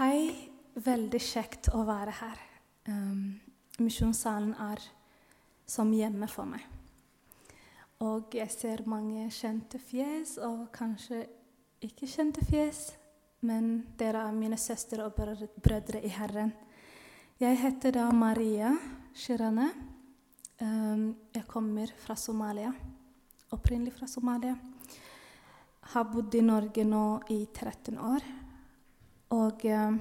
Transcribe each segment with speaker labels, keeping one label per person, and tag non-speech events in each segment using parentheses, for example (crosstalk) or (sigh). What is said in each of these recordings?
Speaker 1: Hei, veldig kjekt å være her. Um, Misjonssalen er som hjemme for meg. Og jeg ser mange kjente fjes, og kanskje ikke kjente fjes, men dere er mine søstre og brødre i Herren. Jeg heter da Maria Shirane. Um, jeg kommer fra Somalia. Opprinnelig fra Somalia. Har bodd i Norge nå i 13 år. Og uh,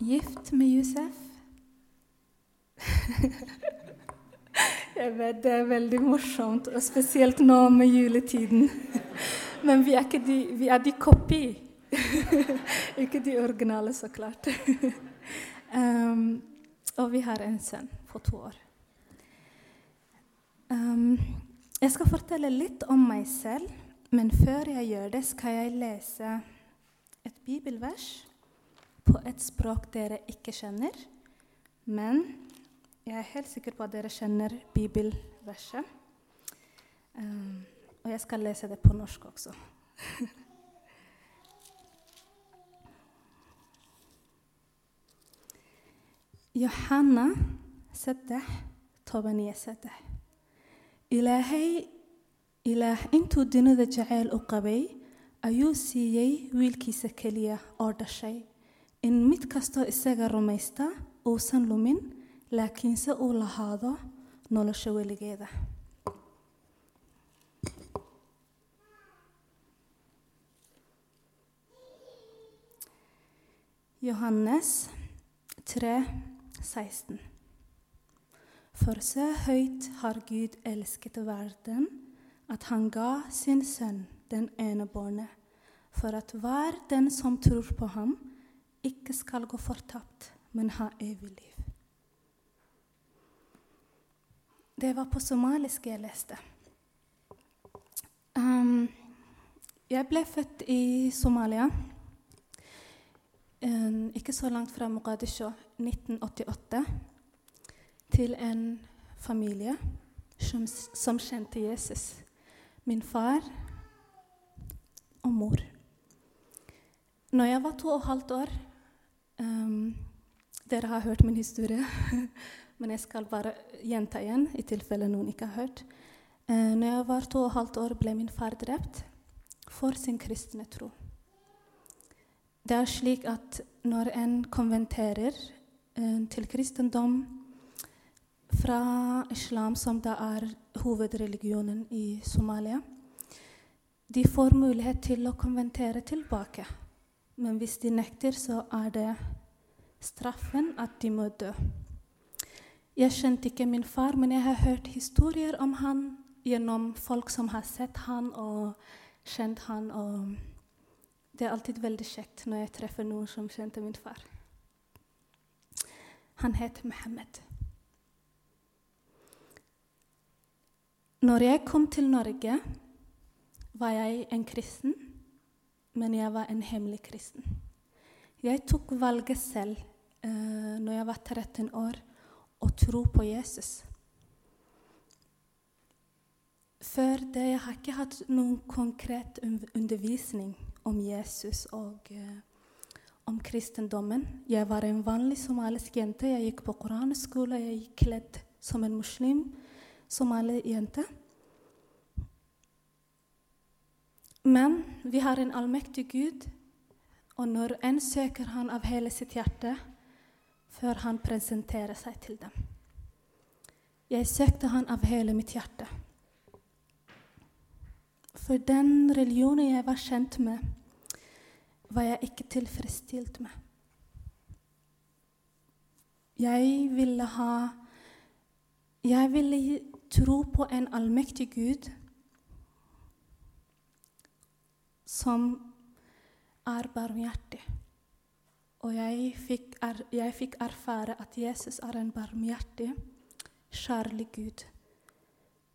Speaker 1: gift med Josef. (laughs) Jeg vet det er veldig morsomt, og spesielt nå med juletiden. (laughs) Men vi er, de, vi er de kopi. (laughs) ikke de originale, så klart. Um, og vi har en sønn på to år. Um, jeg skal fortelle litt om meg selv, men før jeg gjør det, skal jeg lese et bibelvers på et språk dere ikke kjenner. Men jeg er helt sikker på at dere kjenner bibelverset. Um, og jeg skal lese det på norsk også. (laughs) يوحنا سدح طبنية سدح إلهي ilaah intuu dunida jacayl u qabay ayuu siiyey wiilkiisa keliya oo dhashay in mid kastoo isaga rumaysta uusan lumin laakiinse uu lahaado nolosha weligeeda Johannes 3, 16. For så høyt har Gud elsket verden, at han ga sin sønn den ene barnet, for at hver den som tror på ham, ikke skal gå fortapt, men ha evig liv. Det var på somalisk jeg leste. Um, jeg ble født i Somalia, um, ikke så langt fra Mogadishu, 1988, til en familie som, som kjente Jesus. Min far og mor. Når jeg var to og et halvt år um, Dere har hørt min historie, (laughs) men jeg skal bare gjenta igjen i tilfelle noen ikke har hørt. Uh, når jeg var to og et halvt år, ble min far drept for sin kristne tro. Det er slik at når en konventerer uh, til kristendom fra islam, som da er hovedreligionen i Somalia, de får mulighet til å konventere tilbake. Men hvis de nekter, så er det straffen at de må dø. Jeg kjente ikke min far, men jeg har hørt historier om han gjennom folk som har sett han og kjent han. Og det er alltid veldig kjekt når jeg treffer noen som kjente min far. Han het Mohammed. Når jeg kom til Norge, var jeg en kristen, men jeg var en hemmelig kristen. Jeg tok valget selv uh, når jeg var 13 år, å tro på Jesus. Før det jeg har ikke hatt noen konkret undervisning om Jesus og uh, om kristendommen. Jeg var en vanlig somalisk jente. Jeg gikk på koranskole, jeg gikk kledd som en muslim somaliejente. Men vi har en allmektig Gud, og når en søker han av hele sitt hjerte før han presenterer seg til dem. Jeg søkte han av hele mitt hjerte. For den religionen jeg var kjent med, var jeg ikke tilfredsstilt med. Jeg ville ha Jeg ville tro på en allmektig Gud som er barmhjertig. Og jeg fikk, er, jeg fikk, erfare at Jesus er en barmhjertig, kjærlig Gud.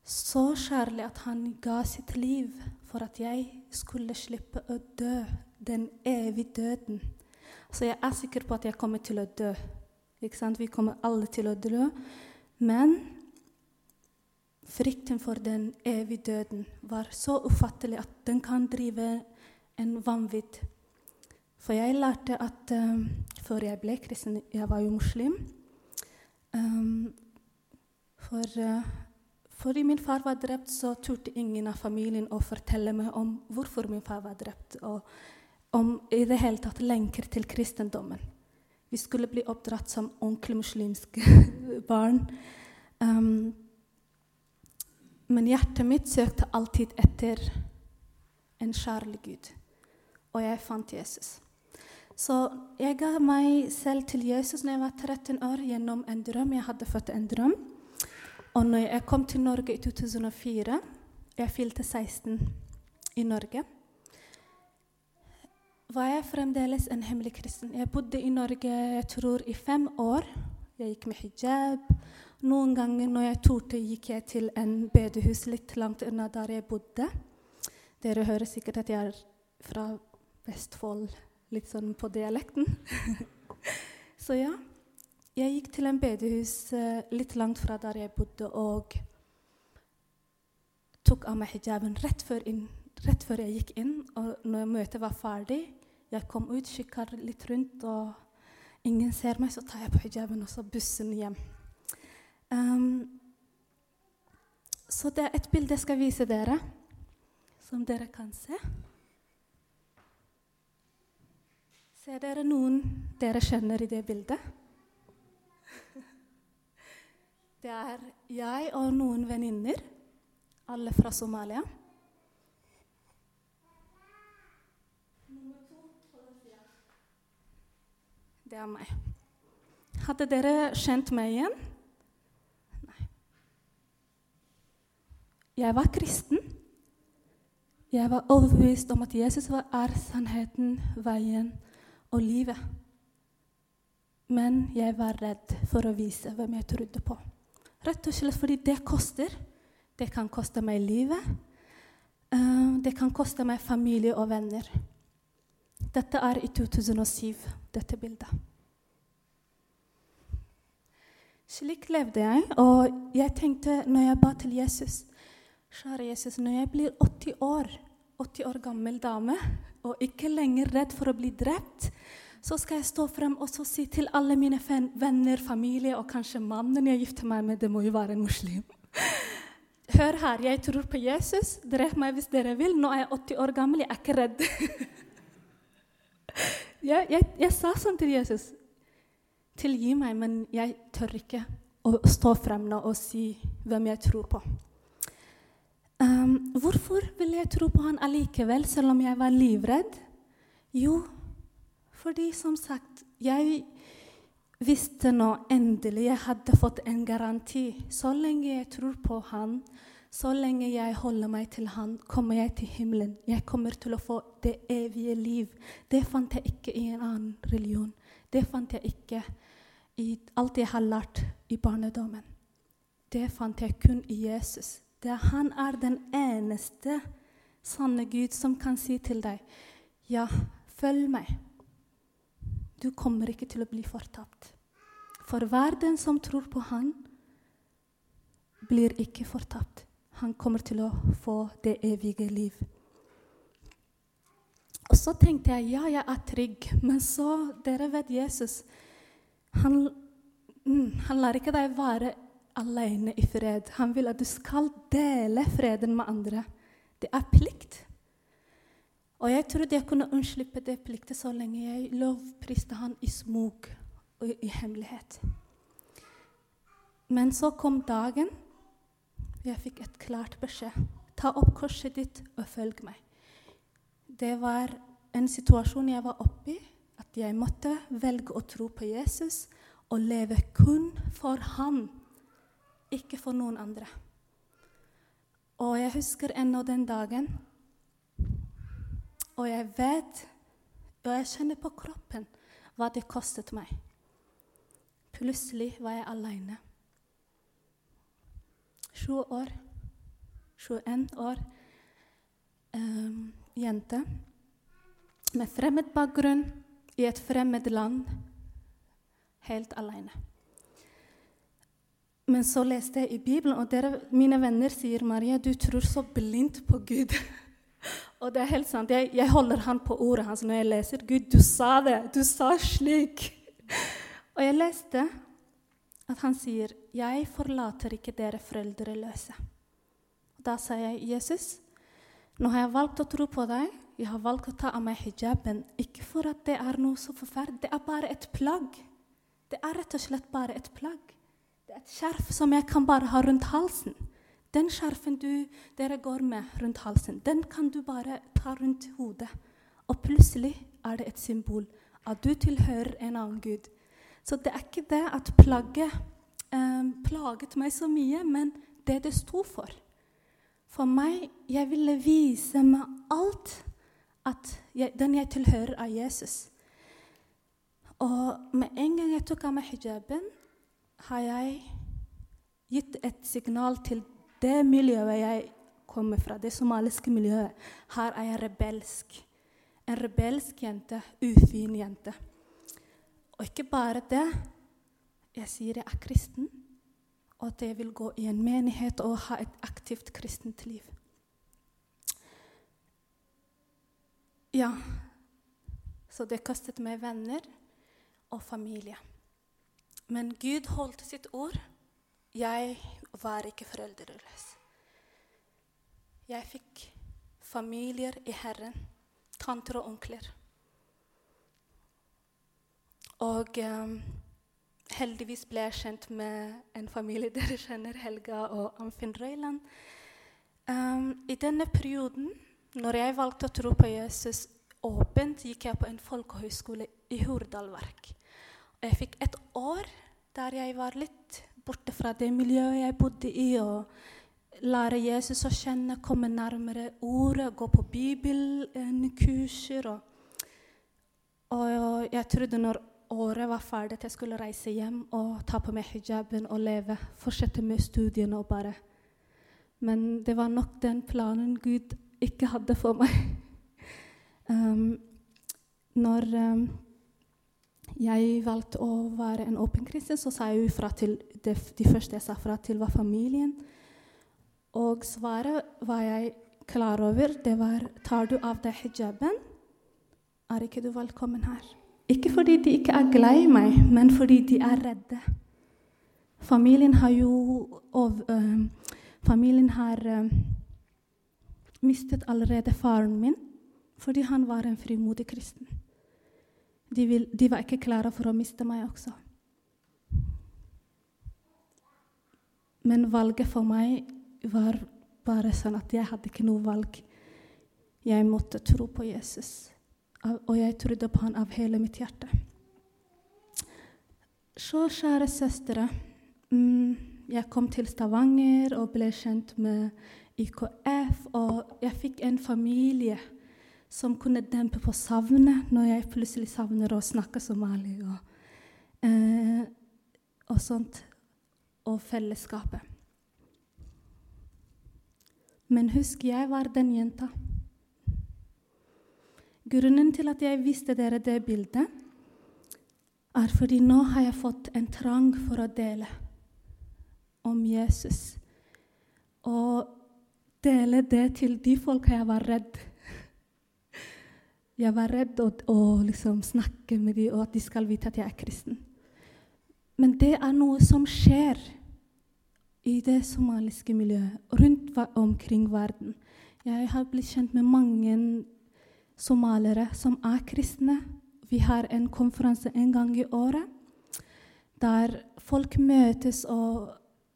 Speaker 1: Så kjærlig at han ga sitt liv for at jeg skulle slippe å dø den evige døden. Så jeg er sikker på at jeg kommer til å dø. Vi kommer alle til å dø. Men Frykten for den evige døden var så ufattelig at den kan drive en vanvidd. For jeg lærte at um, før jeg ble kristen Jeg var jo muslim. Um, for uh, fordi min far var drept, så turte ingen av familien å fortelle meg om hvorfor min far var drept, og om i det hele tatt lenker til kristendommen. Vi skulle bli oppdratt som ordentlig muslimske (laughs) barn. Um, men hjertet mitt søkte alltid etter en kjærlig Gud, og jeg fant Jesus. Så jeg ga meg selv til Jesus når jeg var 13 år, gjennom en drøm. Jeg hadde fått en drøm. Og når jeg kom til Norge i 2004 Jeg fylte 16 i Norge. Var jeg fremdeles en hemmelig kristen? Jeg bodde i Norge jeg tror i fem år. Jeg gikk med hijab. Noen ganger når jeg torde, gikk jeg til en bedehus litt langt unna der jeg bodde. Dere hører sikkert at jeg er fra Vestfold, litt sånn på dialekten. (laughs) Så ja. Jeg gikk til en bedehus uh, litt langt fra der jeg bodde, og tok av meg hijaben rett før, inn, rett før, jeg gikk inn. Og når møtet var ferdig, jeg kom ut, kikka litt rundt, og ingen ser meg, så tar jeg på hijaben og så bussen hjem. Um, så det er et bilde jeg skal vise dere, som dere kan se. Ser dere noen dere kjenner i det bildet? (laughs) Det er jeg og noen venninner, alle fra Somalia. Det er meg. Hadde dere kjent meg igjen? Jeg var kristen. Jeg var overbevist om at Jesus er sannheten, veien og livet. Men jeg var redd for å vise hvem jeg trodde på. Rett og slett fordi det koster. Det kan koste meg livet. Uh, det kan koste meg familie og venner. Dette er i 2007, dette bildet. Slik levde jeg, og jeg tenkte når jeg ba til Jesus Kjære Jesus, når jeg blir 80 år, 80 år gammel dame og ikke lenger redd for å bli drept, så skal jeg stå frem og si til alle mine venner, familie og kanskje mannen jeg gifter meg med, det må jo være en muslim. Hør her, jeg tror på Jesus. Drep meg hvis dere vil. Nå er jeg 80 år gammel, jeg er ikke redd. (laughs) jeg, jeg, jeg, sa sånn til Jesus. Tilgi meg, men jeg tør ikke å stå frem nå og si hvem jeg tror på. Um, hvorfor ville jeg tro på han allikevel, selv om jeg var livredd? Jo, fordi som sagt, jeg visste nå endelig jeg hadde fått en garanti. Så lenge jeg tror på Han, så lenge jeg holder meg til Han, kommer jeg til himmelen. Jeg kommer til å få det evige liv. Det fant jeg ikke i en annen religion. Det fant jeg ikke i alt jeg har lært i barnedommen. Det fant jeg kun i Jesus. Det han er den eneste sanne Gud som kan si til deg, ja, følg meg. Du kommer ikke til å bli fortapt. For verden som tror på Han, blir ikke fortapt. Han kommer til å få det evige liv. Og så tenkte jeg ja, jeg er trygg. Men så, dere vet Jesus Han, mm, han lar ikke deg være alene i fred. Han vil at du skal dele freden med andre. Det er plikt. Og jeg trodde jeg kunne unnslippe det pliktet så lenge jeg lovpriste han i smug og i hemmelighet. Men så kom dagen. Jeg fikk et klart beskjed. Ta opp korset ditt og følg meg. Det var en situasjon jeg var oppi, at jeg måtte velge å tro på Jesus og leve kun for han, ikke for noen andre. Og jeg husker ennå den dagen og jeg vet, og jeg kjenner på kroppen, hva det kostet meg. Plutselig var jeg alene. 20 år, 21 år, um, jente med fremmed bakgrunn i et fremmed land, helt alene. Men så leste jeg i Bibelen, og dere, mine venner sier Maria, du tror så blindt på Gud. (laughs) Og det er helt sant. Jeg, jeg holder han på ordet hans når jeg leser. Gud, du sa det! Du sa slik! (laughs) Og jeg leste at han sier, 'Jeg forlater ikke dere foreldreløse'. Da sa jeg, 'Jesus, nå har jeg valgt å tro på deg. Jeg har valgt å ta av meg hijaben. Ikke for at det er noe så forferdelig. Det er bare et plagg. Det er rett og slett bare et plagg. Et skjerf som jeg kan bare ha rundt halsen. Den skjerfen du, dere går med rundt halsen, den kan du bare ta rundt hodet. Og plutselig er det et symbol at du tilhører en annen gud. Så det er ikke det at plagget eh, plaget meg så mye, men det det sto for. For meg Jeg ville vise med alt at jeg, den jeg tilhører, er Jesus. Og med en gang jeg tok av meg hijaben, har jeg gitt et signal til det miljøet jeg kommer fra, det somaliske miljøet. Her er jeg rebelsk. En rebelsk jente, ufin jente. Og ikke bare det. Jeg sier jeg er kristen, og at jeg vil gå i en menighet og ha et aktivt kristent liv. Ja, så det kostet meg venner og familie. Men Gud holdt sitt ord. Jeg var ikke foreldreløs. Jeg fikk familier i Herren, tanter og onkler. Og um, heldigvis ble jeg kjent med en familie (laughs) dere kjenner, Helga og Amfinn Røyland. Um, I denne perioden, når jeg valgte å tro på Jesus åpent, gikk jeg på en folkehøyskole i Hurdalverk. Jeg fikk et år der jeg var litt borte fra det miljøet jeg bodde i. og Lære Jesus å kjenne, komme nærmere ordet, gå på bibelkurser. Og, og jeg trodde når året var ferdig, at jeg skulle reise hjem og ta på meg hijaben og leve. Fortsette med studiene og bare Men det var nok den planen Gud ikke hadde for meg. (laughs) um, når um, jeg valgte å være en åpen kristen, så sa jeg fra til det, De første jeg sa fra til, var familien. Og svaret var jeg klar over. Det var Tar du av deg hijaben, er ikke du velkommen her. Ikke fordi de ikke er glad i meg, men fordi de er redde. Familien har jo og, uh, Familien har uh, mistet allerede faren min fordi han var en frimodig kristen. De, vil, de var ikke klare for å miste meg også. Men valget for meg var bare sånn at jeg hadde ikke noe valg. Jeg måtte tro på Jesus og jeg trodde på han av hele mitt hjerte. Så, kjære søstre, mm, jeg kom til Stavanger og ble kjent med IKF. Og jeg fikk en familie som kunne dempe på savnet når jeg plutselig savner å snakke somali og, eh, og sånt. Og fellesskapet. Men husk, jeg var den jenta. Grunnen til at jeg viste dere det bildet, er fordi nå har jeg fått en trang for å dele om Jesus. Og dele det til de folka jeg var redd. Jeg var redd å, å liksom snakke med dem, og at de skal vite at jeg er kristen. Men det er noe som skjer i det somaliske miljøet rundt omkring verden. Jeg har blitt kjent med mange somaliere som er kristne. Vi har en konferanse en gang i året der folk møtes og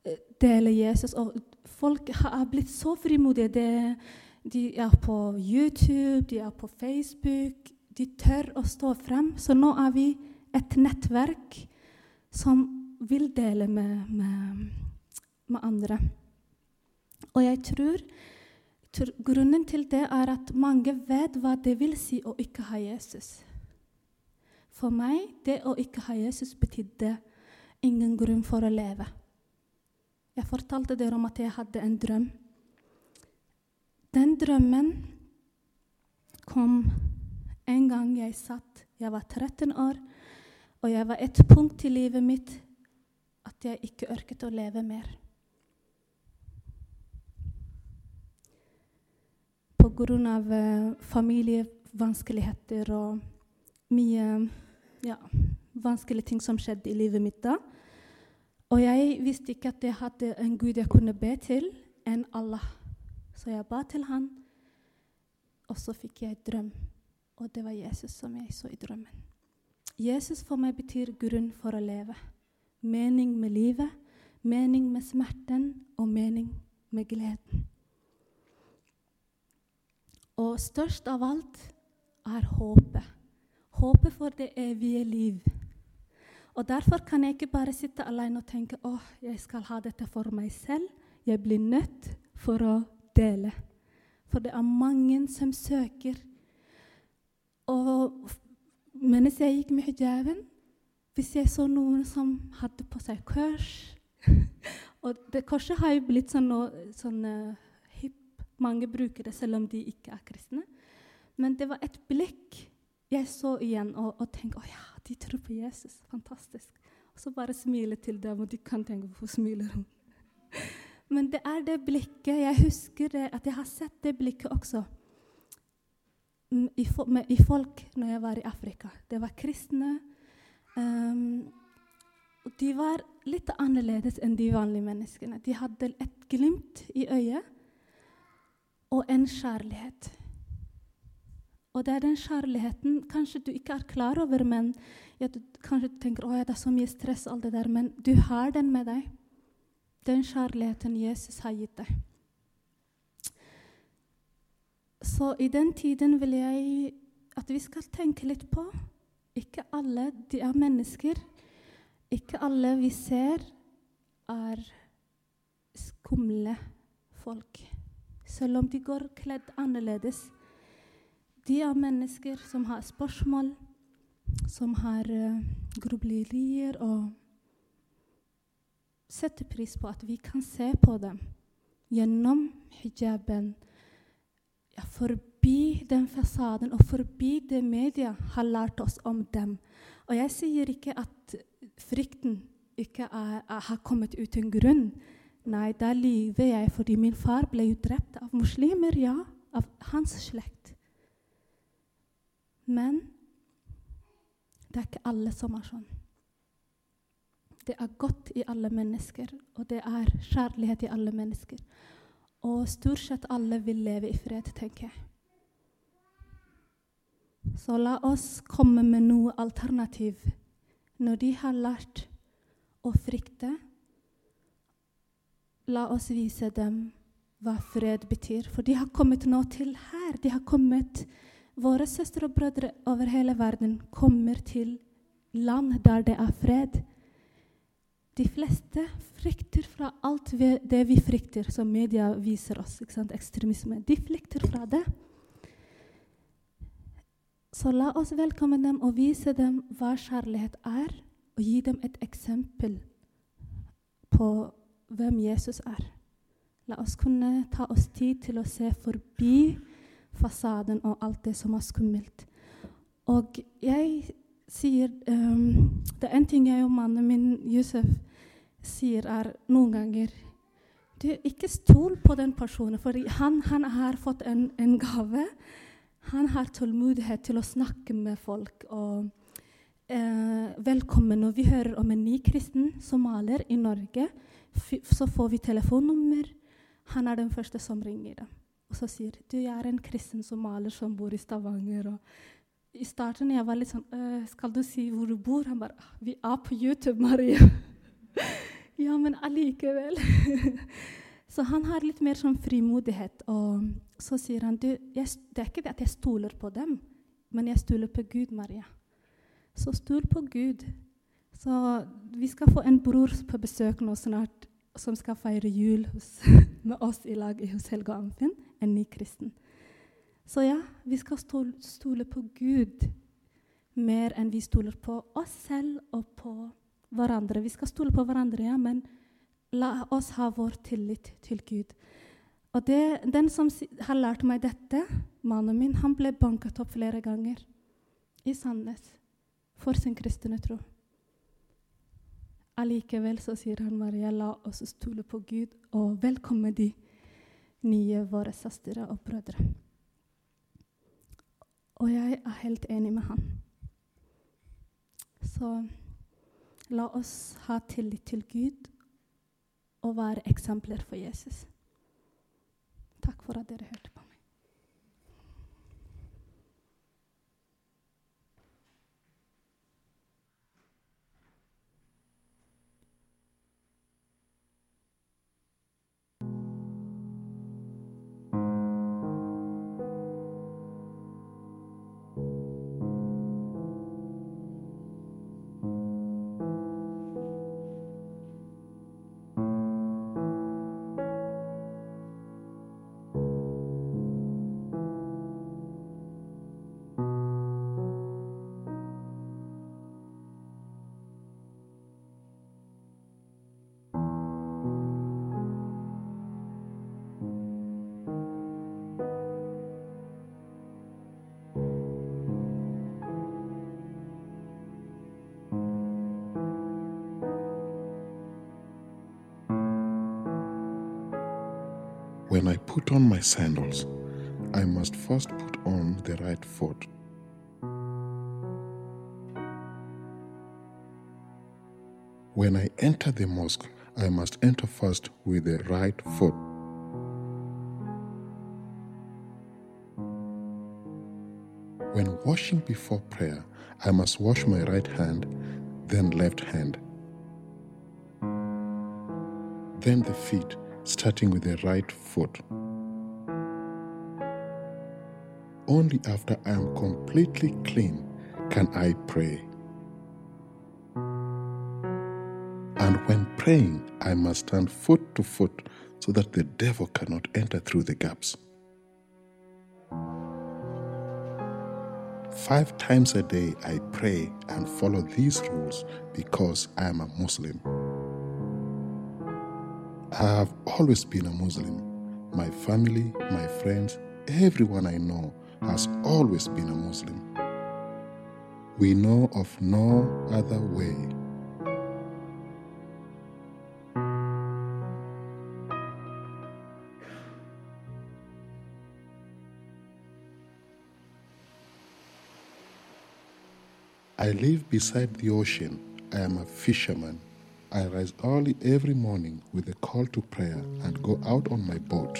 Speaker 1: eh, deler Jesus. Og folk har blitt så frimodige. De, de er på YouTube, de er på Facebook. De tør å stå frem. Så nå er vi et nettverk som vil dele med, med, med andre. Og jeg tror Grunnen til det er at mange vet hva det vil si å ikke ha Jesus. For meg, det å ikke ha Jesus betydde ingen grunn for å leve. Jeg fortalte dere om at jeg hadde en drøm. Den drømmen kom en gang jeg satt Jeg var 13 år, og jeg var et punkt i livet mitt at jeg ikke orket å leve mer. pga. av familievanskeligheter og mye ja, vanskelige ting som skjedde i livet mitt da. Og jeg visste ikke at jeg hadde en Gud jeg kunne be til, enn Allah. Så jeg ba til han, og så fikk jeg drøm. Og det var Jesus som jeg så i drømmen. Jesus for meg betyr grunn for å leve. Mening med livet, mening med smerten og mening med gleden. Og størst av alt er håpet. Håpet for det evige liv. Og Derfor kan jeg ikke bare sitte alene og tenke «Åh, jeg skal ha dette for meg selv. Jeg blir nødt for å dele. For det er mange som søker. Og mens jeg gikk med hijaben, hvis jeg så noen som hadde på seg kors (laughs) Og det korset har jo blitt sånn, sånn uh, hipp. Mange bruker det selv om de ikke er kristne. Men det var et blikk jeg så igjen og, og tenkte å ja, de tror på Jesus. Fantastisk. Og så bare smile til dem, og de kan tenke hvorfor smiler hun? Men det er det blikket Jeg husker det, at jeg har sett det blikket også i, med, i folk når jeg var i Afrika. Det var kristne. Um, de var litt annerledes enn de vanlige menneskene. De hadde et glimt i øyet og en kjærlighet. Og det er den kjærligheten kanskje du ikke er klar over, men ja, du, kanskje du tenker at det er så mye stress, alt det der, men du har den med deg. Den kjærligheten Jesus har gitt deg. Så i den tiden vil jeg at vi skal tenke litt på Ikke alle de er mennesker. Ikke alle vi ser, er skumle folk. Selv om de går kledd annerledes. De er mennesker som har spørsmål, som har uh, grublerier og setter pris på at vi kan se på dem gjennom hijaben. Ja, forbi den fasaden og forbi det media har lært oss om dem. Og jeg sier ikke at frykten ikke er, er, har kommet uten grunn. Nei, da lyver jeg fordi min far ble jo drept av muslimer, ja. Av hans slekt. Men det er ikke alle som er sånn. Det er godt i alle mennesker, og det er kjærlighet i alle mennesker. Og stort sett alle vil leve i fred, tenker jeg. Så la oss komme med noe alternativ. Når de har lært å frykte, la oss vise dem hva fred betyr. For de har kommet nå til her. De har kommet, Våre søstre og brødre over hele verden kommer til land der det er fred. De fleste frykter fra alt det vi frykter, som media viser oss. Ekstremisme. De flykter fra det. Så la oss velkomme dem og vise dem hva kjærlighet er, og gi dem et eksempel på hvem Jesus er. La oss kunne ta oss tid til å se forbi fasaden og alt det som er skummelt. Og jeg sier um, Det er en ting jeg og mannen min, Josef, sier er noen ganger du, Ikke stol på den personen, for han, han har fått en, en, gave. Han har tålmodighet til å snakke med folk. og eh, Velkommen når vi hører om en ny kristen somalier i Norge. Så får vi telefonnummer. Han er den første som ringer. Og så sier du, jeg er en kristen somalier som bor i Stavanger. og i starten jeg var litt sånn øh, 'Skal du si hvor du bor?' Han bare «Ah, 'Vi er på YouTube, Maria.' (laughs) ja, men allikevel. (laughs) så han har litt mer sånn frimodighet. Og så sier han du, jeg, 'Det er ikke det at jeg stoler på dem, men jeg stoler på Gud, Maria.' Så stol på Gud. Så vi skal få en bror på besøk nå snart som skal feire jul hos, (laughs) med oss i lag hos Helga Amfinn, en ny kristen. Så ja, vi skal stole på Gud mer enn vi stoler på oss selv og på hverandre. Vi skal stole på hverandre, ja, men la oss ha vår tillit til Gud. Og det, Den som har lært meg dette, mannen min, han ble banket opp flere ganger i Sandnes for sin kristne tro. Allikevel så sier han Maria, la oss stole på Gud, og velkommen de nye våre søstre og brødre. Og jeg er helt enig med han. Så la oss ha tillit til Gud og være eksempler for Jesus. Takk for at dere hørte
Speaker 2: When I put on my sandals, I must first put on the right foot. When I enter the mosque, I must enter first with the right foot. When washing before prayer, I must wash my right hand, then left hand. Then the feet, starting with the right foot. Only after I am completely clean can I pray. And when praying, I must stand foot to foot so that the devil cannot enter through the gaps. Five times a day, I pray and follow these rules because I am a Muslim. I have always been a Muslim. My family, my friends, everyone I know has always been a Muslim. We know of no other way. I live beside the ocean. I am a fisherman. I rise early every morning with a call to prayer and go out on my boat.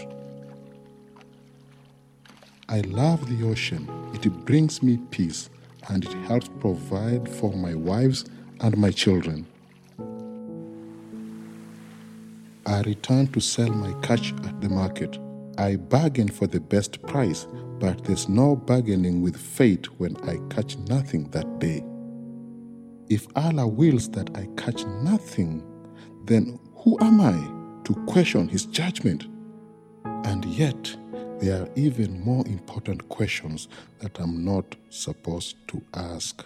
Speaker 2: I love the ocean. It brings me peace and it helps provide for my wives and my children. I return to sell my catch at the market. I bargain for the best price, but there's no bargaining with fate when I catch nothing that day. If Allah wills that I catch nothing, then who am I to question His judgment? And yet, there are even more important questions that I'm not supposed to ask.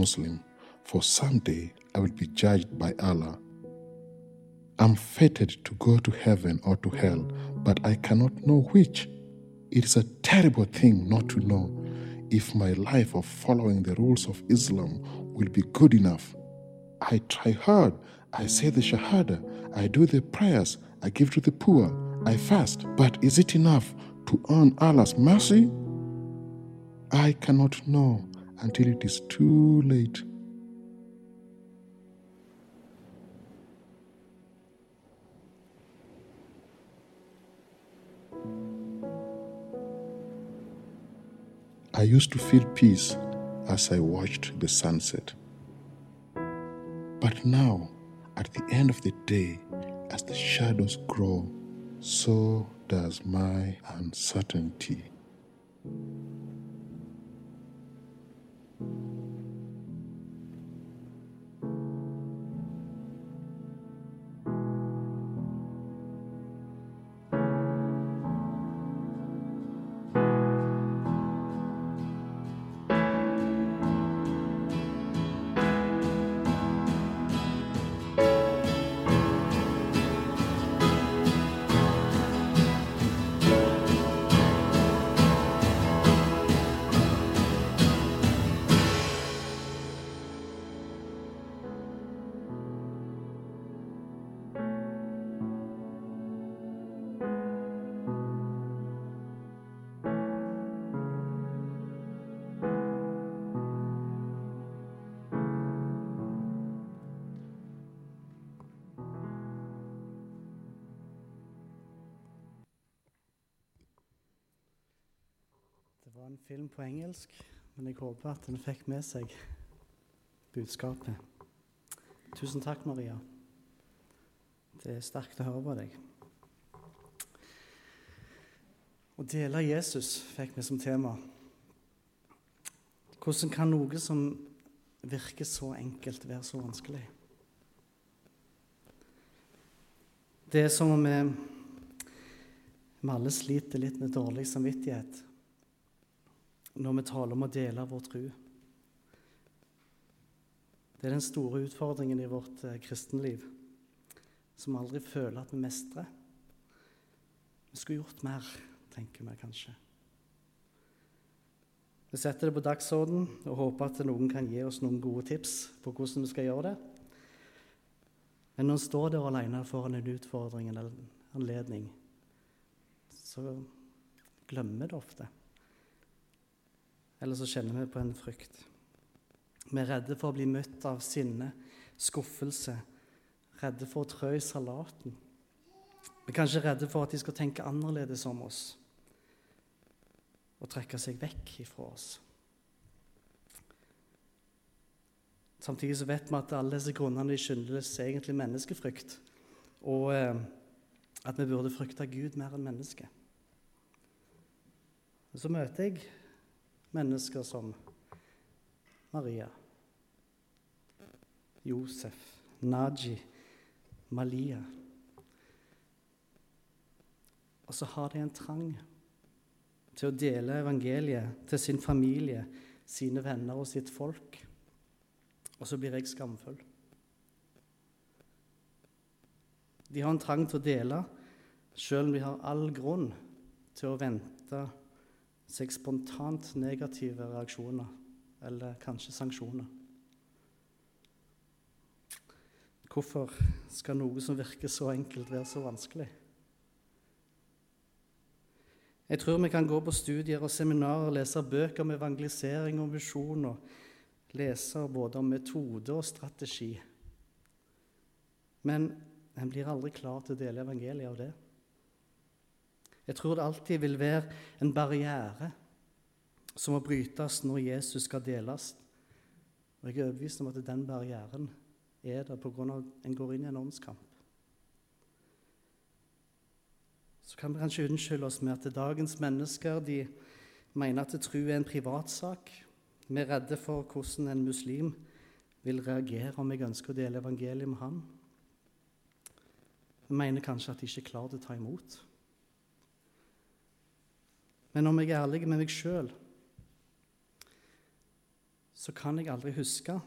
Speaker 2: Muslim, for someday I will be judged by Allah. I'm fated to go to heaven or to hell, but I cannot know which. It is a terrible thing not to know if my life of following the rules of Islam will be good enough. I try hard. I say the Shahada. I do the prayers. I give to the poor. I fast. But is it enough to earn Allah's mercy? I cannot know until it is too late. I used to feel peace as I watched the sunset. But now, at the end of the day, as the shadows grow, so does my uncertainty.
Speaker 3: En film på engelsk, men jeg håper at den fikk med seg budskapet. Tusen takk, Maria. Det er sterkt å høre på deg. Å dele Jesus fikk vi som tema. Hvordan kan noe som virker så enkelt, være så vanskelig? Det er som om vi, vi alle sliter litt med dårlig samvittighet når vi taler om å dele vår tro. Det er den store utfordringen i vårt eh, kristenliv, som vi aldri føler at vi mestrer. Vi skulle gjort mer, tenker vi kanskje. Vi setter det på dagsorden og håper at noen kan gi oss noen gode tips på hvordan vi skal gjøre det. Men når en står der alene foran en utfordring eller anledning, så glemmer vi det ofte. Eller så kjenner vi på en frykt. Vi er redde for å bli møtt av sinne, skuffelse, redde for å trø i salaten. Vi er kanskje redde for at de skal tenke annerledes om oss og trekke seg vekk ifra oss. Samtidig så vet vi at alle disse grunnene de skyldes egentlig menneskefrykt, og eh, at vi burde frykte Gud mer enn mennesket. Så møter jeg mennesker som Maria, Josef, Naji, Malia. Og så har de en trang til å dele evangeliet til sin familie, sine venner og sitt folk. Og så blir jeg skamfull. De har en trang til å dele, selv om de har all grunn til å vente seg spontant negative reaksjoner, eller kanskje sanksjoner. Hvorfor skal noe som virker så enkelt, være så vanskelig? Jeg tror vi kan gå på studier og seminarer, lese bøker om evangelisering og misjon, lese både om metode og strategi. Men en blir aldri klar til å dele evangeliet av det. Jeg tror det alltid vil være en barriere som må brytes når Jesus skal deles. Og Jeg er overbevist om at den barrieren er der pga. at en går inn i en åndskamp. Så kan vi kanskje unnskylde oss med at dagens mennesker de mener at tro er en privatsak. Vi er redde for hvordan en muslim vil reagere om jeg ønsker å dele evangeliet med ham. Vi mener kanskje at de ikke er klare til å ta imot. Men om jeg er ærlig med meg sjøl, så kan jeg aldri huske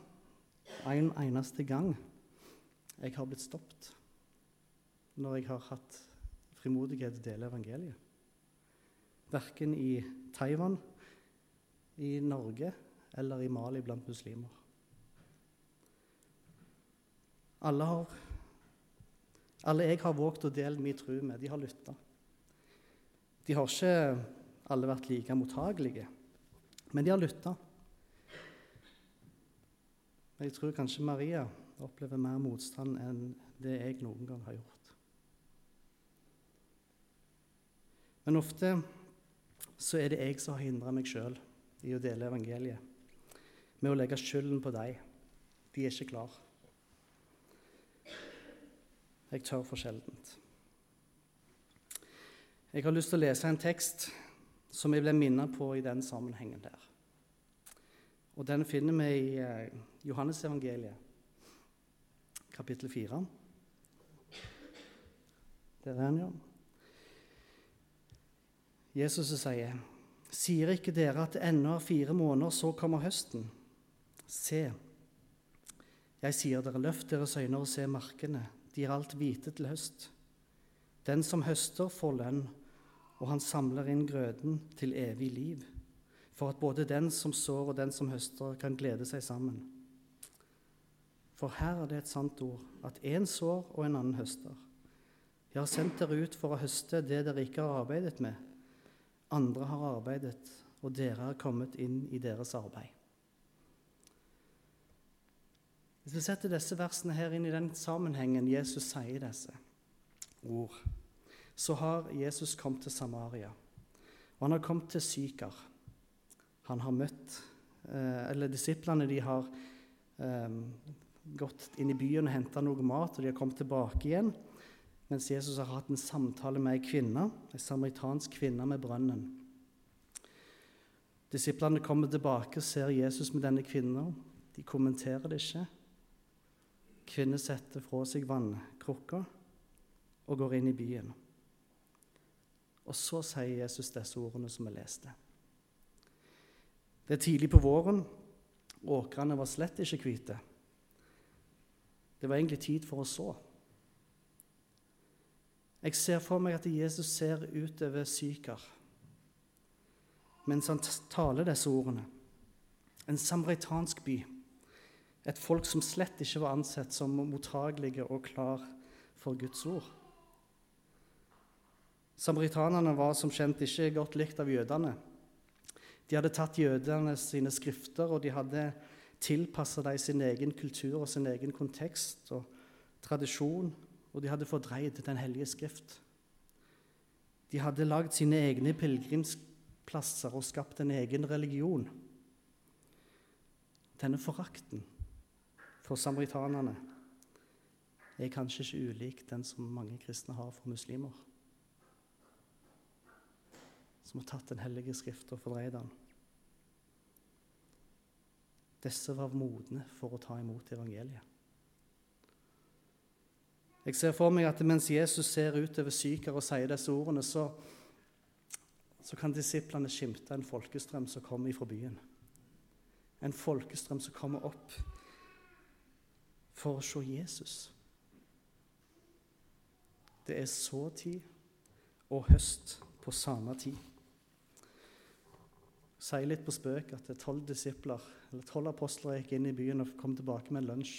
Speaker 3: en eneste gang jeg har blitt stoppet når jeg har hatt frimodighet til å dele evangeliet. Verken i Taiwan, i Norge eller i Mali blant muslimer. Alle, har, alle jeg har våget å dele min tro med, de har lytta. De har ikke alle vært like mottagelige, men de har lytta. Jeg tror kanskje Maria opplever mer motstand enn det jeg noen gang har gjort. Men ofte så er det jeg som har hindra meg sjøl i å dele evangeliet, med å legge skylden på dem. De er ikke klar. Jeg tør for sjeldent. Jeg har lyst til å lese en tekst som jeg ble minnet på i den sammenhengen der. Og Den finner vi i eh, Johannesevangeliet, kapittel 4. Der er han, ja. Jesus sier, 'Sier ikke dere at det ennå er fire måneder, så kommer høsten?' Se, jeg sier dere, løft deres øyne og se markene, de er alt hvite til høst. Den som høster, får lønn, og han samler inn grøden til evig liv, for at både den som sår og den som høster, kan glede seg sammen. For her er det et sant ord, at én sår og en annen høster. Jeg har sendt dere ut for å høste det dere ikke har arbeidet med. Andre har arbeidet, og dere er kommet inn i deres arbeid. Hvis vi setter disse versene her inn i den sammenhengen Jesus sier disse ord, så har Jesus kommet til Samaria. Og han har kommet til Sykar. Han har møtt eh, Eller disiplene de har eh, gått inn i byen og henta noe mat, og de har kommet tilbake igjen. Mens Jesus har hatt en samtale med ei kvinne, ei samaritansk kvinne med brønnen. Disiplene kommer tilbake og ser Jesus med denne kvinnen. De kommenterer det ikke. Kvinnen setter fra seg vannkrukka og går inn i byen. Og så sier Jesus disse ordene som vi leste. Det er tidlig på våren. Åkrene var slett ikke hvite. Det var egentlig tid for å så. Jeg ser for meg at Jesus ser utover Sykar mens han taler disse ordene. En samaritansk by. Et folk som slett ikke var ansett som mottagelige og klar for Guds ord. Samaritanene var som kjent ikke godt likt av jødene. De hadde tatt jødene sine skrifter, og de hadde tilpassa dem sin egen kultur og sin egen kontekst og tradisjon, og de hadde fordreid Den hellige skrift. De hadde lagd sine egne pilegrimsplasser og skapt en egen religion. Denne forakten for samaritanerne er kanskje ikke ulik den som mange kristne har for muslimer, som har tatt Den hellige skrift og fordreid den. Disse var modne for å ta imot evangeliet. Jeg ser for meg at mens Jesus ser utover syker og sier disse ordene, så, så kan disiplene skimte en folkestrøm som kommer ifra byen. En folkestrøm som kommer opp for å se Jesus. Det er såtid og høst på samme tid. Sier litt på spøk at tolv disipler, eller tolv apostler gikk inn i byen og kom tilbake med en lunsj.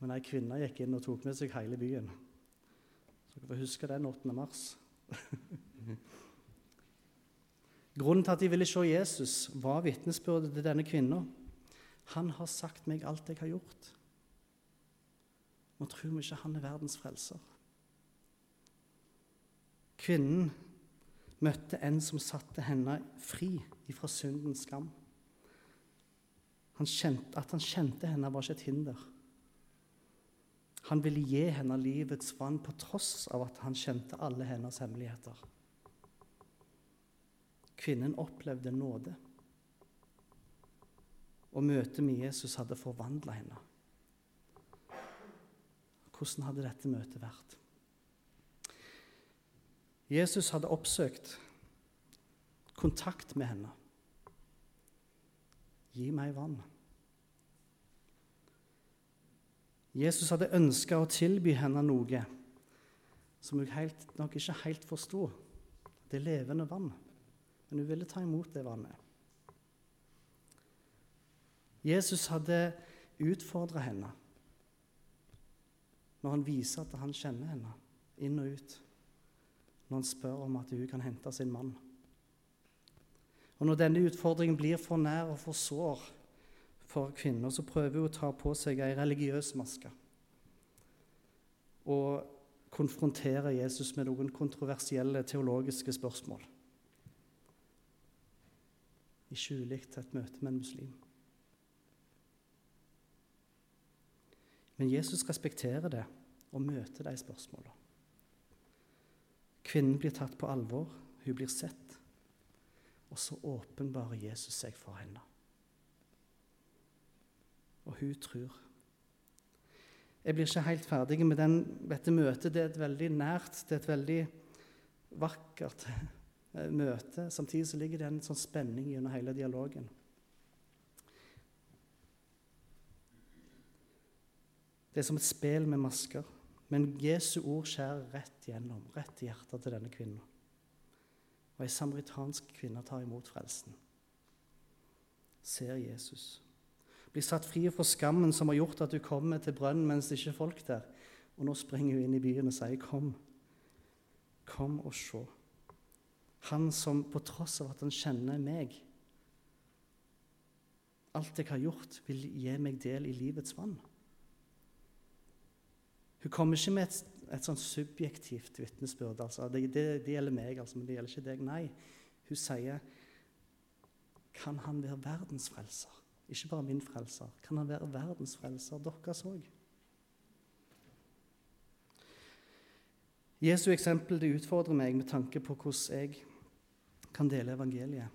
Speaker 3: Men ei kvinne gikk inn og tok med seg hele byen. Så dere får huske den 8. mars. (laughs) Grunnen til at de ville se Jesus, var vitnesbyrdet til denne kvinna. Han har sagt meg alt jeg har gjort. Nå tror vi ikke han er verdens frelser. Kvinnen møtte en som satte henne fri ifra syndens skam. Han kjente, at han kjente henne, var ikke et hinder. Han ville gi henne livets vann på tross av at han kjente alle hennes hemmeligheter. Kvinnen opplevde nåde, og møtet med Jesus hadde forvandla henne. Hvordan hadde dette møtet vært? Jesus hadde oppsøkt kontakt med henne. Gi meg vann. Jesus hadde ønska å tilby henne noe som hun helt, nok ikke helt forsto. Det levende vann. Men hun ville ta imot det vannet. Jesus hadde utfordra henne når han viser at han kjenner henne inn og ut. Når han spør om at hun kan hente sin mann. Og Når denne utfordringen blir for nær og for sår for kvinner, så prøver hun å ta på seg ei religiøs maske og konfrontere Jesus med noen kontroversielle teologiske spørsmål. Ikke ulikt et møte med en muslim. Men Jesus respekterer det og møter de spørsmålene. Kvinnen blir tatt på alvor, hun blir sett, og så åpenbarer Jesus seg for henne. Og hun tror. Jeg blir ikke helt ferdig med den, dette møtet. Det er et veldig nært, det er et veldig vakkert eh, møte. Samtidig så ligger det en sånn spenning gjennom hele dialogen. Det er som et spel med masker. Men Jesu ord skjærer rett gjennom, rett i hjertet til denne kvinnen. Og ei samaritansk kvinne tar imot frelsen. Ser Jesus. Blir satt fri fra skammen som har gjort at du kommer til brønnen mens det ikke er folk der. Og nå springer hun inn i byen og sier, 'Kom, kom og se'. Han som på tross av at han kjenner meg, alt jeg har gjort, vil gi meg del i livets vann. Hun kommer ikke med et, et sånn subjektivt vitnesbyrd. Altså, det, det, det, gjelder meg, altså, men det gjelder ikke deg. Nei. Hun sier Kan han være verdens frelser? Ikke bare min frelser. Kan han være verdens frelser, deres òg? Jesu eksempel det utfordrer meg med tanke på hvordan jeg kan dele evangeliet.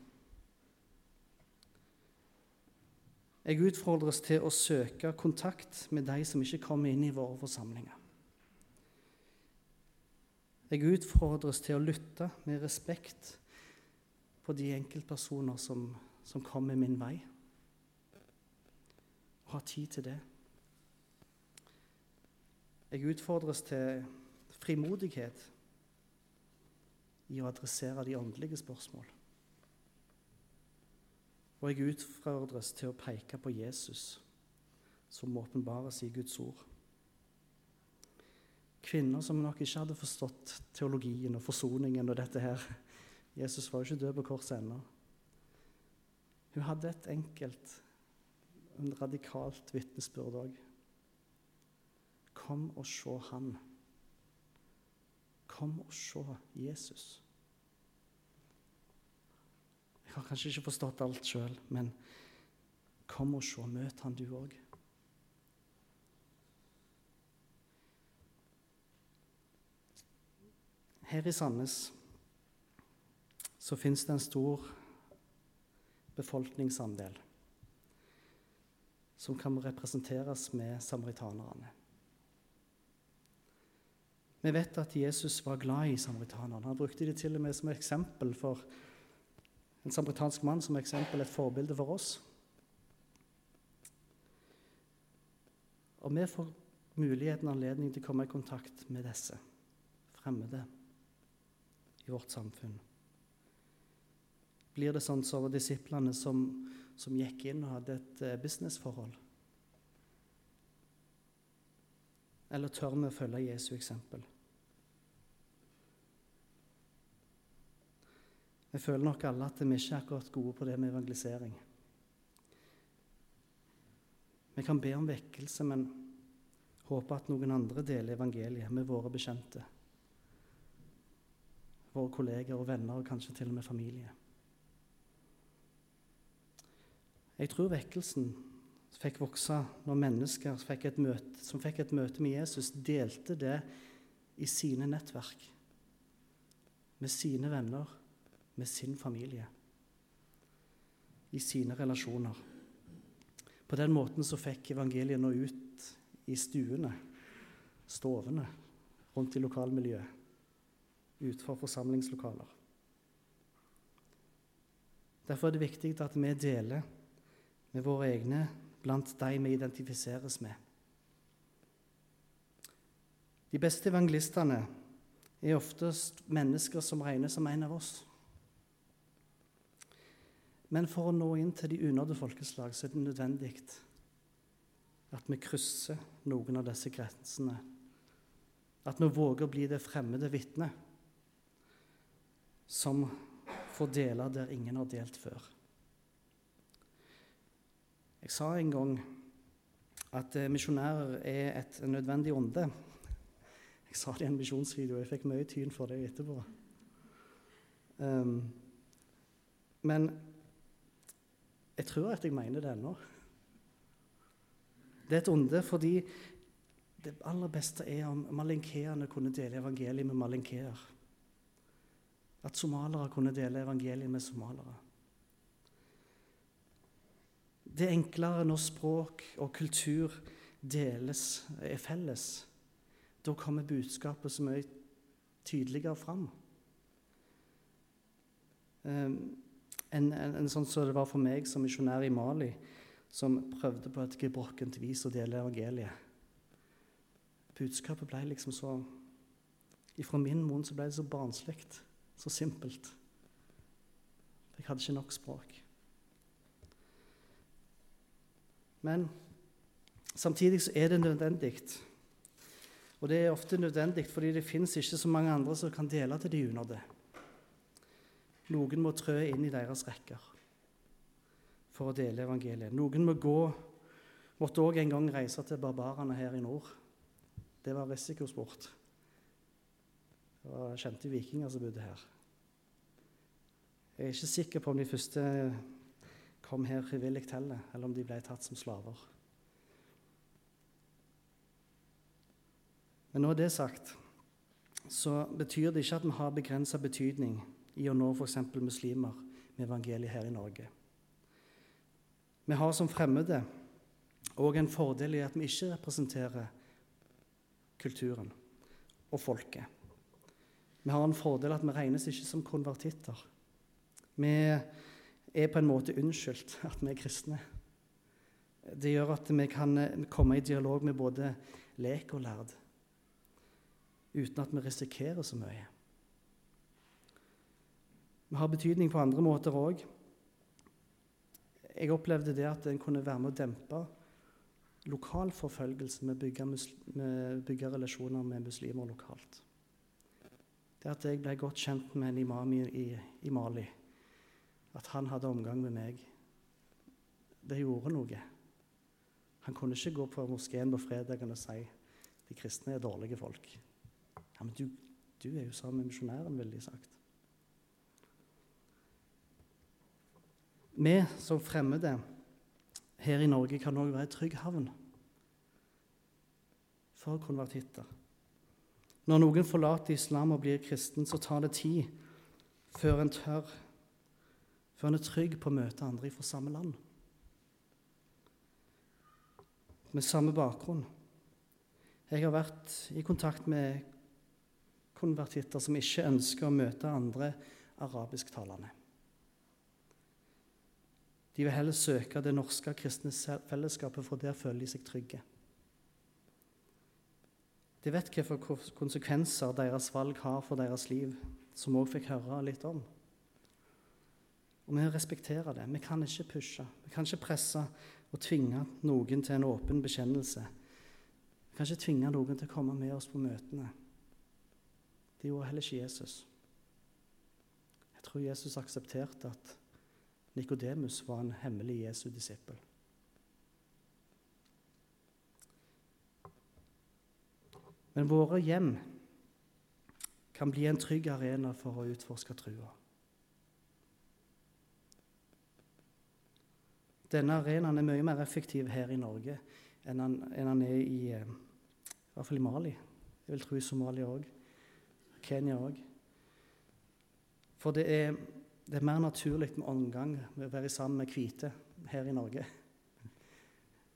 Speaker 3: Jeg utfordres til å søke kontakt med de som ikke kommer inn i våre forsamlinger. Jeg utfordres til å lytte med respekt på de enkeltpersoner som, som kommer min vei, og ha tid til det. Jeg utfordres til frimodighet i å adressere de åndelige spørsmål. Og jeg utfordres til å peke på Jesus, som åpenbares i Guds ord. Kvinner som nok ikke hadde forstått teologien og forsoningen og dette her. Jesus var jo ikke død på korset ennå. Hun hadde et enkelt, en radikalt vitnesbyrd òg. Kom og se Han. Kom og se Jesus. Jeg har kanskje ikke forstått alt sjøl, men kom og se. Møt han du òg. Her i Sandnes så fins det en stor befolkningsandel som kan representeres med samaritanerne. Vi vet at Jesus var glad i samaritanerne. Han brukte det til og med som eksempel for en samaritansk mann som eksempel, et forbilde for oss. Og vi får muligheten og anledning til å komme i kontakt med disse fremmede i vårt samfunn? Blir det sånn som disiplene som, som gikk inn og hadde et uh, businessforhold? Eller tør vi å følge Jesu eksempel? Vi føler nok alle at vi ikke er akkurat gode på det med evangelisering. Vi kan be om vekkelse, men håpe at noen andre deler evangeliet med våre bekjente våre kolleger og venner og kanskje til og med familie. Jeg tror vekkelsen fikk vokse når mennesker fikk møte, som fikk et møte med Jesus, delte det i sine nettverk, med sine venner, med sin familie, i sine relasjoner. På den måten så fikk evangeliet nå ut i stuene, stovene, rundt i lokalmiljøet utenfor forsamlingslokaler. Derfor er det viktig at vi deler med våre egne blant de vi identifiseres med. De beste evangelistene er oftest mennesker som regnes som en av oss. Men for å nå inn til de unådde folkeslag så er det nødvendig at vi krysser noen av disse grensene. At vi våger å bli det fremmede vitnet som får dele der ingen har delt før. Jeg sa en gang at eh, misjonærer er et nødvendig ånde. Jeg sa det i en misjonsvideo, jeg fikk mye tyn for det etterpå. Um, men jeg tror at jeg mener det ennå. Det er et onde fordi Det aller beste er om malinkeerne kunne dele evangeliet med malinkeer. At somalere kunne dele evangeliet med somalere. Det er enklere når språk og kultur deles, er felles. Da kommer budskapet så mye tydeligere fram. Um, en, en, en, sånn som det var for meg som misjonær i Mali, som prøvde på et gebrokkent vis å dele evangeliet. Budskapet ble liksom så Ifra min munn så ble det så barnslig, så simpelt. Jeg hadde ikke nok språk. Men samtidig så er det nødvendig. Og det er ofte nødvendig fordi det fins ikke så mange andre som kan dele til de unådde. Noen må trø inn i deres rekker for å dele evangeliet. Noen må gå, måtte òg en gang reise til barbarene her i nord. Det var risikosport. Det var kjente vikinger som bodde her. Jeg er ikke sikker på om de første kom her frivillig heller, eller om de ble tatt som slaver. Men når det er sagt, så betyr det ikke at vi har begrensa betydning i å nå f.eks. muslimer med evangeliet her i Norge. Vi har som fremmede òg en fordel i at vi ikke representerer kulturen og folket. Vi har en fordel at vi regnes ikke som konvertitter. Vi er på en måte unnskyldt at vi er kristne. Det gjør at vi kan komme i dialog med både lek og lærd uten at vi risikerer så mye. Vi har betydning på andre måter òg. Jeg opplevde det at en kunne være med å dempe lokal forfølgelse med å bygge, bygge, relasjoner med muslimer lokalt. Det at jeg ble godt kjent med en imam i, i, Mali, at han hadde omgang med meg, det gjorde noe. Han kunne ikke gå på moskeen på fredagen og si de kristne er dårlige folk. Ja, Men du, du er jo sammen med misjonæren, ville de sagt. Vi som fremmede her i Norge kan òg være en trygg havn for konvertitter. Når noen forlater islam og blir kristen, så tar det tid før en tør, før en er trygg på å møte andre fra samme land. Med samme bakgrunn. Jeg har vært i kontakt med konvertitter som ikke ønsker å møte andre arabisktalende. De vil heller søke det norske kristne fellesskapet, for der føler de seg trygge. De vet hvilke konsekvenser deres valg har for deres liv, som vi òg fikk høre litt om. Og Vi respekterer det. Vi kan ikke pushe, vi kan ikke presse og tvinge noen til en åpen bekjennelse. Vi kan ikke tvinge noen til å komme med oss på møtene. Det gjorde heller ikke Jesus. Jeg tror Jesus aksepterte at Nikodemus var en hemmelig Jesu disippel. Men våre hjem kan bli en trygg arena for å utforske trua. Denne arenaen er mye mer effektiv her i Norge enn han, er i, eh, i hvert fall i Mali. Jeg vil tro i Somalia òg. Kenya òg. For det er det er mer naturlig med omgang med å være sammen med hvite her i Norge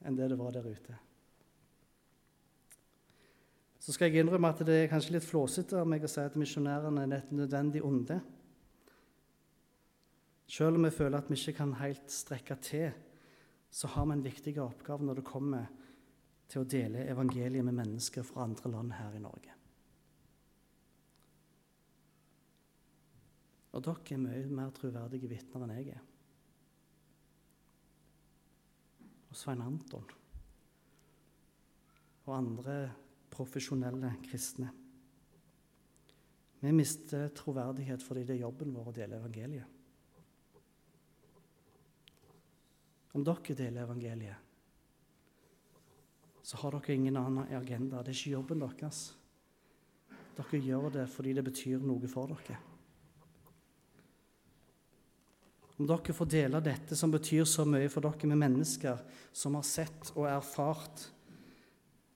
Speaker 3: enn det det var der ute. Så skal jeg innrømme at det er kanskje litt flåsete av meg å si at misjonærene er et nødvendig onde. Selv om vi føler at vi ikke kan helt strekke til, så har vi en viktig oppgave når det kommer til å dele evangeliet med mennesker fra andre land her i Norge. Og dere er mye mer troverdige vitner enn jeg er. Og Svein Anton og andre profesjonelle kristne. Vi mister troverdighet fordi det er jobben vår å dele evangeliet. Om dere deler evangeliet, så har dere ingen annen agenda. Det er ikke jobben deres. Dere gjør det fordi det betyr noe for dere. Om dere får dele dette som betyr så mye for dere med mennesker som har sett og erfart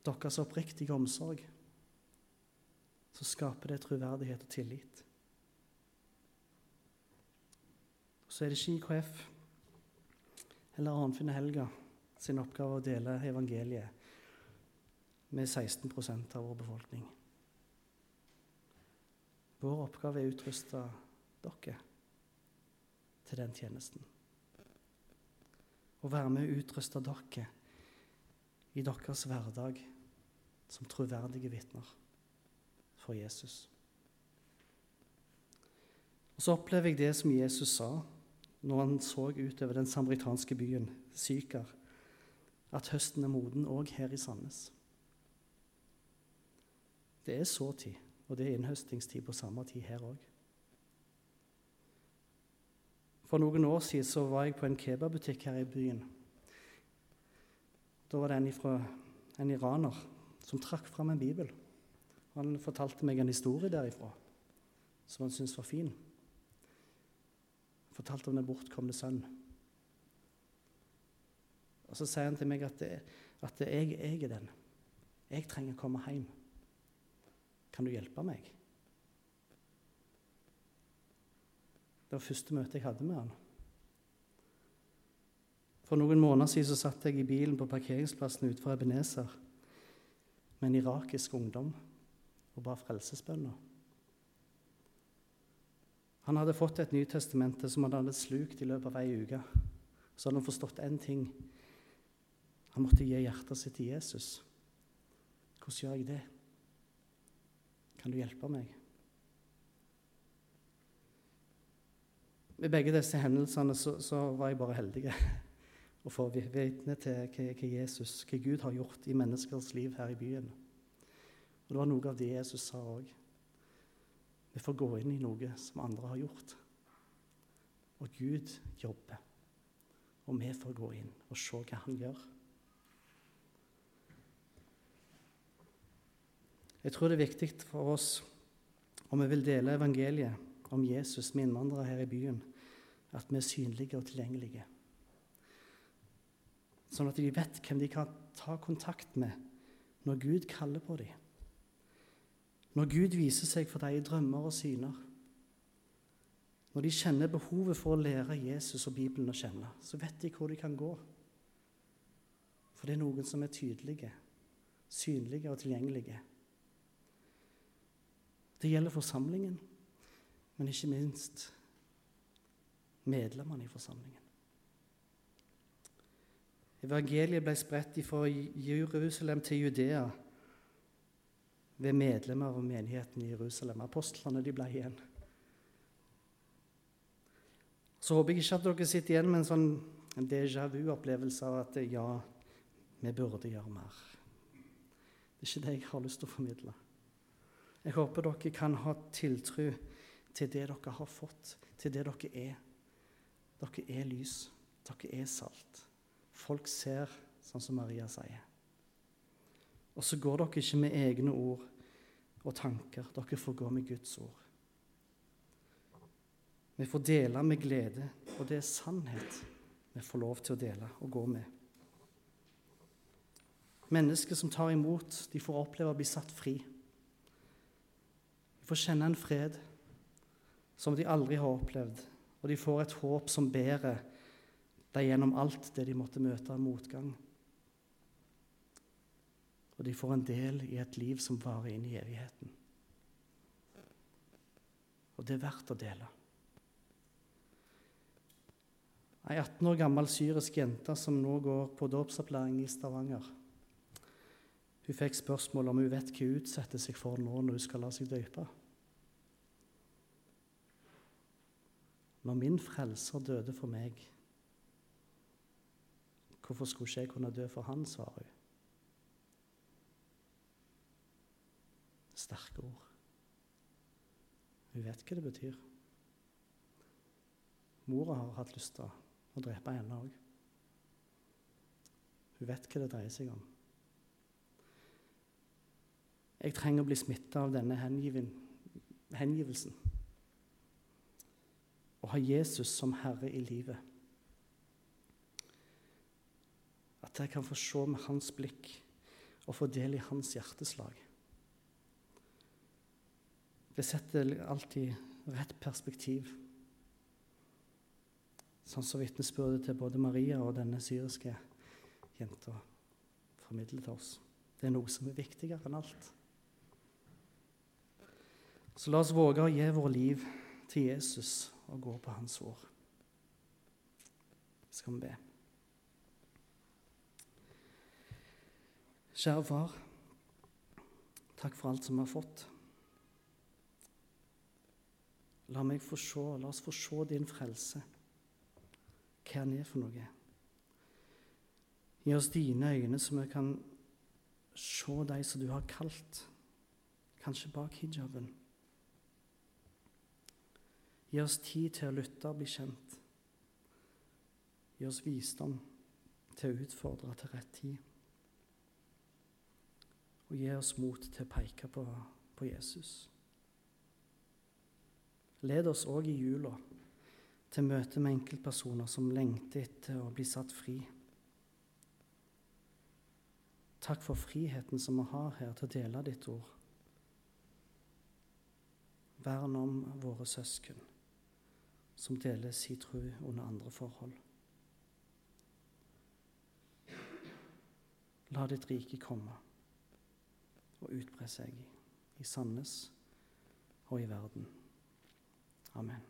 Speaker 3: deres oppriktige omsorg, så skaper det troverdighet og tillit. Så er det ikke IKF eller Arnfinn Helga sin oppgave å dele evangeliet med 16% av vår befolkning. Vår oppgave er å utruste dere til den tjenesten. Og være med å utruste dere i deres hverdag som troverdige vitner for Jesus. Og Så opplever jeg det som Jesus sa når han så utover den samaritanske byen, Sykar, at høsten er moden òg her i Sandnes. Det er såtid, og det er innhøstingstid på samme tid her òg. For noen år siden så var jeg på en kebabbutikk her i byen. Da var det en, ifra, en iraner som trakk fram en bibel. Han fortalte meg en historie derifra som han syntes var fin Han fortalte om den bortkomne sønn. Og Så sier han til meg at, det, at det, jeg, jeg er den. Jeg trenger å komme hjem. Kan du hjelpe meg? Det var første møte jeg hadde med han. For noen måneder siden så satt jeg i bilen på parkeringsplassen utenfor Ebenezer med en irakisk ungdom og ba frelsesbønner. Han hadde fått et Nytestamente som han hadde slukt i løpet av ei uke. Så hadde han forstått én ting. Han måtte gi hjertet sitt til Jesus. Hvordan gjør jeg det? Kan du hjelpe meg? Ved begge disse hendelsene så, så var jeg bare heldig (laughs) å få vitne til hva, hva, Jesus, hva Gud har gjort i menneskers liv her i byen. Og Det var noe av det Jesus sa òg. Vi får gå inn i noe som andre har gjort. Og Gud jobber. Og vi får gå inn og se hva han gjør. Jeg tror det er viktig for oss, om vi vil dele evangeliet om Jesus med innvandrere her i byen, at vi er synlige og tilgjengelige. Sånn at de vet hvem de kan ta kontakt med når Gud kaller på dem. Når Gud viser seg for dem i drømmer og syner, når de kjenner behovet for å lære Jesus og Bibelen å kjenne, så vet de hvor de kan gå. For det er noen som er tydelige, synlige og tilgjengelige. Det gjelder forsamlingen, men ikke minst medlemmene i forsamlingen. Evangeliet ble spredt fra Jerusalem til Judea ved medlemmer av menigheten i Jerusalem. Apostlene de ble igjen. Så håper jeg ikke at dere sitter igjen med en sånn déjà vu-opplevelse av at ja, vi burde gjøre mer. Det er ikke det jeg har lyst til å formidle. Jeg håper dere kan ha tiltro til det dere har fått, til det dere er. Dere er lys. Dere er salt. Folk ser, sånn som Maria sier. Og så går dere ikke med egne ord og tanker. Dere får gå med Guds ord. Vi får dele med glede, og det er sannhet vi får lov til å dele og gå med. Mennesker som tar imot, de får oppleve å bli satt fri. De får kjenne en fred som de aldri har opplevd, og de får et håp som bærer dem gjennom alt det de måtte møte av motgang og de får en del i et liv som varer inn i evigheten. Og det er verdt å dele. Ei 18 år gammel syrisk jente som nå går på dåpsopplæring i Stavanger. Hun fikk spørsmål om hun vet hva hun utsetter seg for nå når hun skal la seg døpe. Når min frelser døde for meg, hvorfor skulle ikke jeg kunne dø for han, svarer hun. Sterke ord. Hun vet hva det betyr. Mora har hatt lyst til å drepe henne òg. Hun vet hva det dreier seg om. Jeg trenger å bli smitta av denne hengivelsen. Å ha Jesus som herre i livet. At jeg kan få se med hans blikk og få del i hans hjerteslag. Det setter alltid rett perspektiv. Sånn som vitnesbyrdet til både Maria og denne syriske jenta formidler til oss. Det er noe som er viktigere enn alt. Så la oss våge å gi vårt liv til Jesus og gå på hans ord. Skal vi be. Kjære far, takk for alt som vi har fått. La, meg få se, la oss få se din frelse, hva han er for noe. Gi oss dine øyne, så vi kan se de som du har kalt, kanskje bak hijaben. Gi oss tid til å lytte og bli kjent. Gi oss visdom til å utfordre til rett tid. Og gi oss mot til å peke på, på Jesus. Led oss òg i jula til møte med enkeltpersoner som lengter etter å bli satt fri. Takk for friheten som vi har her til å dele ditt ord. Vern om våre søsken som deler sin tro under andre forhold. La ditt rike komme og utbre seg i Sandnes og i verden. Amen.